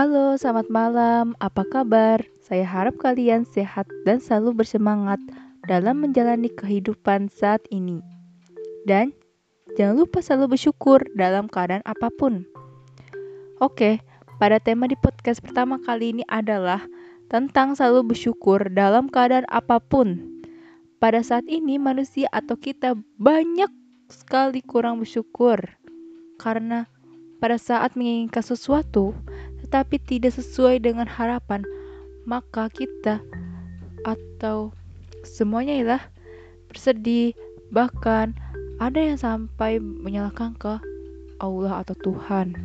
Halo, selamat malam. Apa kabar? Saya harap kalian sehat dan selalu bersemangat dalam menjalani kehidupan saat ini. Dan jangan lupa selalu bersyukur dalam keadaan apa pun. Oke, pada tema di podcast pertama kali ini adalah tentang selalu bersyukur dalam keadaan apa pun. Pada saat ini manusia atau kita banyak sekali kurang bersyukur karena pada saat menginginkan sesuatu tetapi tidak sesuai dengan harapan, maka kita atau semuanya ialah bersedih, bahkan ada yang sampai menyalahkan ke Allah atau Tuhan.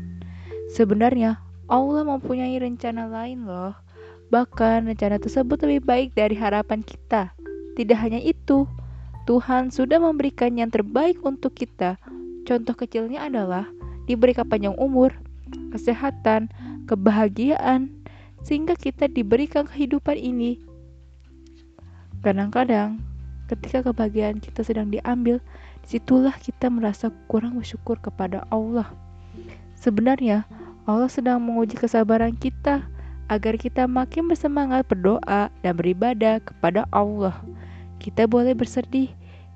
Sebenarnya Allah mempunyai rencana lain loh. Bahkan rencana tersebut lebih baik dari harapan kita. Tidak hanya itu, Tuhan sudah memberikan yang terbaik untuk kita. Contoh kecilnya adalah diberikan panjang umur, kesehatan, kebahagiaan, sehingga kita diberikan kehidupan ini. Kadang-kadang, ketika kebahagiaan kita sedang diambil, di situlah kita merasa kurang bersyukur kepada Allah. Sebenarnya, Allah sedang menguji kesabaran kita agar kita makin bersemangat berdoa dan beribadah kepada Allah. Kita boleh bersedih,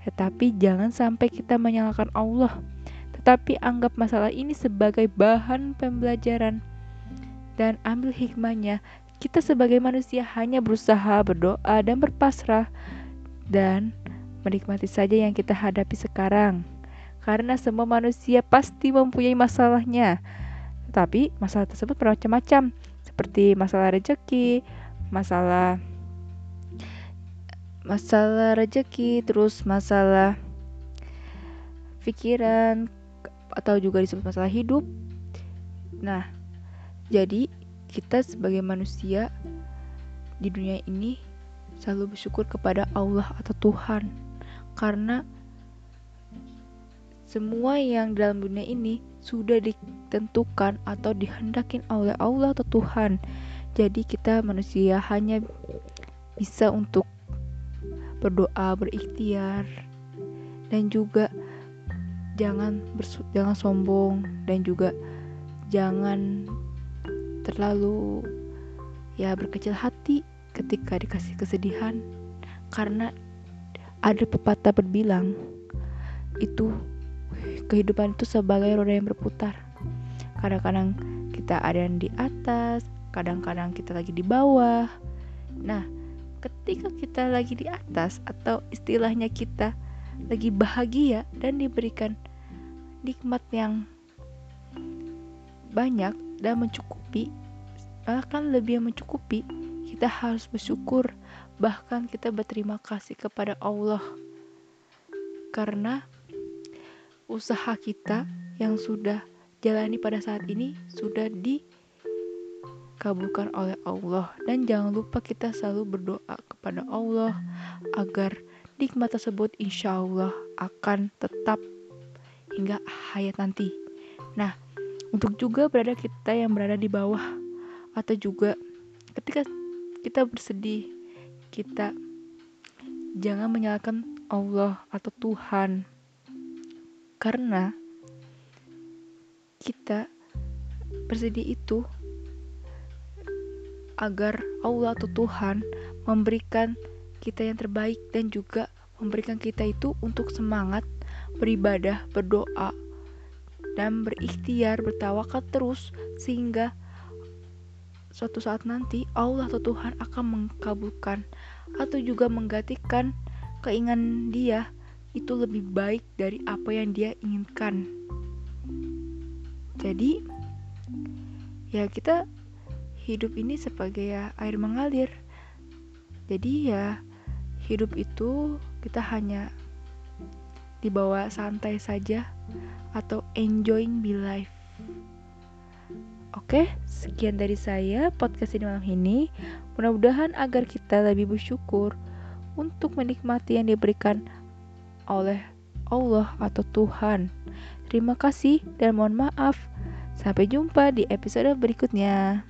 tetapi jangan sampai kita menyalahkan Allah. Tetapi anggap masalah ini sebagai bahan pembelajaran dan ambil hikmahnya. Kita sebagai manusia hanya berusaha berdoa dan berpasrah dan menikmati saja yang kita hadapi sekarang. Karena semua manusia pasti mempunyai masalahnya. Tetapi masalah tersebut bermacam-macam, seperti masalah rezeki, masalah masalah rezeki, terus masalah pikiran atau juga disebut masalah hidup. Nah, jadi, kita sebagai manusia di dunia ini selalu bersyukur kepada Allah atau Tuhan, karena semua yang dalam dunia ini sudah ditentukan atau dihendakin oleh Allah atau Tuhan. Jadi, kita manusia hanya bisa untuk berdoa, berikhtiar, dan juga jangan jangan sombong dan juga jangan terlalu ya berkecil hati ketika dikasih kesedihan. Karena ada pepatah berbilang itu kehidupan itu sebagai roda yang berputar. Kadang-kadang kita ada yang di atas kadang-kadang kita lagi di bawah. Nah ketika kita lagi di atas atau istilahnya kita lagi bahagia dan diberikan nikmat yang banyak dan mencukupi bahkan lebih mencukupi kita harus bersyukur. Bahkan kita berterima kasih kepada Allah. Karena usaha kita yang sudah jalani pada saat ini sudah dikabulkan oleh Allah. Dan jangan lupa kita selalu berdoa kepada Allah agar nikmat tersebut insya Allah akan tetap hingga hayat nanti. Nah, untuk juga berada kita yang berada di bawah atau juga ketika kita bersedih kita jangan menyalahkan Allah atau Tuhan. Karena kita bersedih itu agar Allah atau Tuhan memberikan kita yang terbaik dan juga memberikan kita itu untuk semangat beribadah, berdoa, dan berikhtiar bertawakal terus sehingga suatu saat nanti Allah atau Tuhan akan mengkabulkan atau juga menggantikan keinginan dia itu lebih baik dari apa yang dia inginkan. Jadi ya kita hidup ini sebagai ya air mengalir. Jadi ya hidup itu kita hanya dibawa santai saja atau enjoying be life. Oke, sekian dari saya podcast ini malam ini. Mudah-mudahan agar kita lebih bersyukur untuk menikmati yang diberikan oleh Allah atau Tuhan. Terima kasih dan mohon maaf. Sampai jumpa di episode berikutnya.